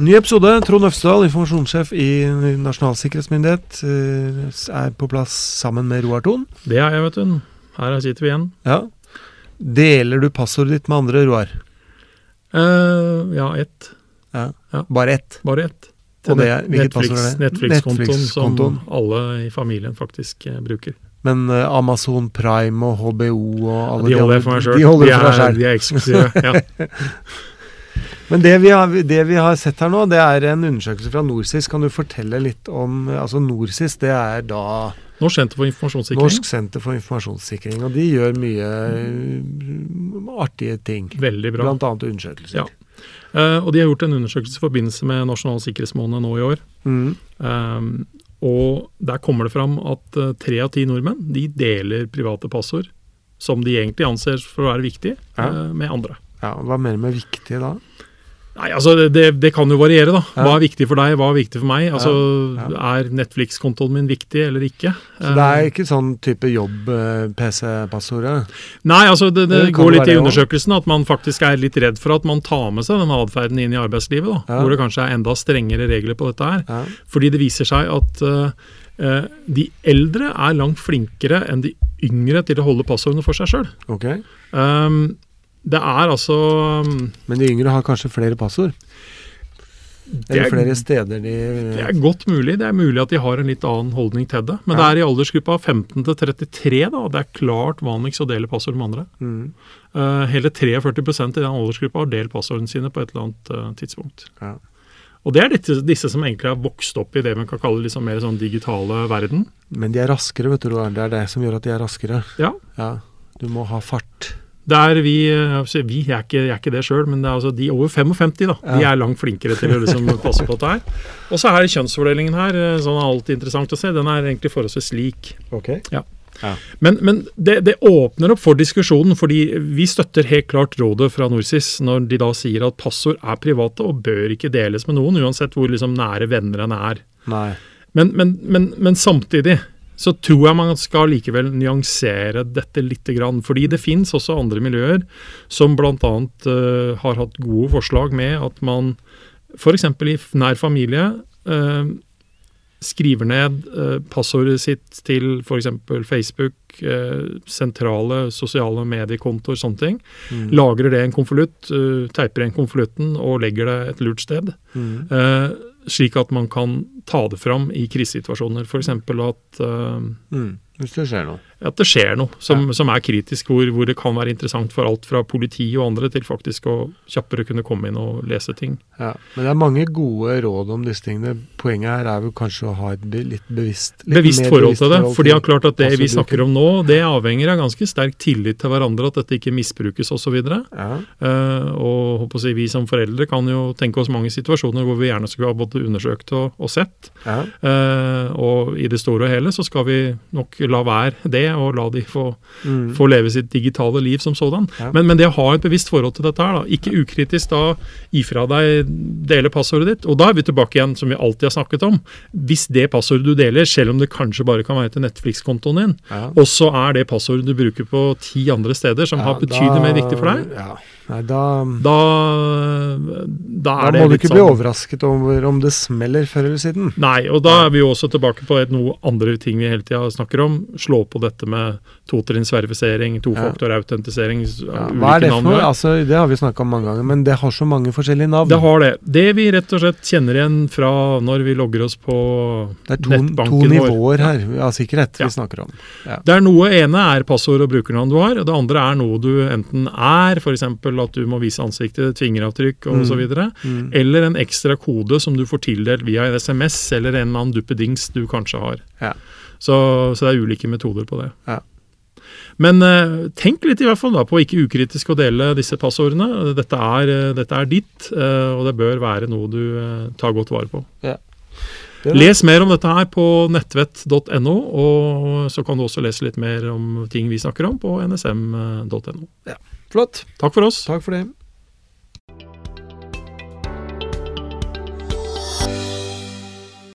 Ny episode. Trond Øfsdal, informasjonssjef i Nasjonal sikkerhetsmyndighet, eh, er på plass sammen med Roar Thon. Det er jeg, vet du. Her sitter vi igjen. Ja. Deler du passordet ditt med andre, Roar? Uh, ja, ett. Ja. Ja. Bare ett? Bare ett. Og det er- hvilket passord er det? Netflix-kontoen som alle i familien faktisk eh, bruker. Men Amazon Prime og HBO og alle De holder jeg for meg sjøl. De deg er, de er eksklusive. Ja. Men det vi, har, det vi har sett her nå, det er en undersøkelse fra NorSIS. Kan du fortelle litt om Altså NorSIS, det er da Norsk senter for informasjonssikring. Norsk senter for informasjonssikring. Og de gjør mye eh, artige ting. Veldig bra. Annet undersøkelser. Ja. Uh, og de har gjort en undersøkelse i forbindelse med Nasjonal sikkerhetsmåned nå i år. Mm. Um, og der kommer det fram at eh, tre av ti nordmenn de deler private passord, som de egentlig anser for å være viktige, Ja. eh, med andre. ja, Hva mener du med viktig da? Nei, altså det, det, kan jo variere, da. Hva er viktig for deg, hva er viktig for meg? Altså, Ja, Er Netflix-kontoen min viktig eller ikke? Så det er ikke sånn type jobb-PC-passordet? Nei, altså det, det, Det går litt i undersøkelsen at man faktisk er litt redd for at man tar med seg den atferden inn i arbeidslivet. da, Ja. Hvor det kanskje er enda strengere regler på dette her. Ja. Fordi det viser seg at eh, eh, de eldre er langt flinkere enn de yngre til å holde passordene for seg sjøl. Ok. Det er altså um, Men de yngre har kanskje flere passord? Eller er, flere steder de det er godt mulig. Det er mulig at de har en litt annen holdning til det. Men Ja. det er i aldersgruppa 15 til 33 da, det er klart vanligst å dele passord med andre. mm. Uh, hele 43 i den aldersgruppa har delt passordene sine på et eller annet uh, tidspunkt. Ja. Og det er disse, disse som egentlig har vokst opp i det man kan kalle liksom mer sånn digitale verden. Men de er raskere, vet du. Det er det som gjør at de er raskere. Ja. Ja. Du må ha fart. Der vi, eh, vi jeg er ikke, jeg er ikke det sjøl, men det er altså de over 55 da, de er langt flinkere til å liksom passe på dette her. Og så er kjønnsfordelingen her eh, sånn er alltid interessant å se. Den er egentlig forholdsvis lik. Ok. Men, men det, det åpner opp for diskusjonen, fordi vi støtter helt klart rådet fra NorSIS når de da sier at passord er private og bør ikke deles med noen, uansett hvor liksom nære venner en er. Nei. Men, men, men, men samtidig så tror jeg man skal likevel nyansere dette litt. Fordi det fins også andre miljøer som bl.a. Uh, har hatt gode forslag med at man f.eks. i nær familie uh, skriver ned uh, passordet sitt til f.eks. Facebook, uh, sentrale sosiale mediekontoer, sånne ting. Mm. Lagrer det i en konvolutt, eh, teiper igjen konvolutten og legger det et lurt sted. Mm. Eh, slik at man kan ta det fram i krisesituasjoner. F.eks. at, uh, Mm. Hvis det skjer noe. at det skjer noe som, som er kritisk, hvor, hvor det kan være interessant for alt fra politi og andre til faktisk å kjappere kunne komme inn og lese ting. Ja. Men det er mange gode råd om disse tingene. Poenget her er vel kanskje å ha et be litt bevisst litt Bevisst forhold til det. For det klart at det vi snakker om nå, det avhenger av ganske sterk tillit til hverandre, at dette ikke misbrukes osv. Ja. Uh, og håper å si, vi som foreldre kan jo tenke oss mange situasjoner hvor vi gjerne skulle ha både undersøkt og, og sett. Ja. Uh, og i det store og hele så skal vi nok la være det, og la de få, Mm. få leve sitt digitale liv som sådan. Ja. Men, men det å ha et bevisst forhold til dette her, da, ikke ukritisk da ifra deg dele passordet ditt. Og da er vi tilbake igjen, som vi alltid har snakket om. Hvis det passordet du deler, selv om det kanskje bare kan være til Netflix-kontoen din, Ja. også er det passordet du bruker på ti andre steder som har betydelig mer viktig for deg, Ja. Nei, da, da, da da det må du ikke ikke bli sånn overrasket over om det smeller før eller siden. Nei, og da er vi jo også tilbake på et noe andre ting vi hele tida snakker om. Slå på dette med totrinnsverifisering, tofaktorautentisering, Ja. Hva er det for noe? Altså, det har vi snakka om mange ganger, men det har så mange forskjellige navn. Det har det. Det vi rett og slett kjenner igjen fra når vi logger oss på nettbanken vår. Det er to, to nivåer her av sikkerhet Ja. vi snakker om. Det er noe ene er passord og brukernavn du har, og det andre er noe du enten er, f.eks. at du må vise ansiktet, fingeravtrykk og Mm. Mm. eller en ekstra kode som du får tildelt via en SMS eller en eller annen duppedings du kanskje har. Ja. Så, så det er ulike metoder på det. Ja. Men eh, tenk litt i hvert fall da på ikke ukritisk å dele disse passordene. Dette er, eh, dette er ditt, eh, og det bør være noe du eh, tar godt vare på. Er- Les mer om dette her på nettvett.no, og så kan du også lese litt mer om ting vi snakker om på nsm.no. Flott. Takk for oss. Takk for det.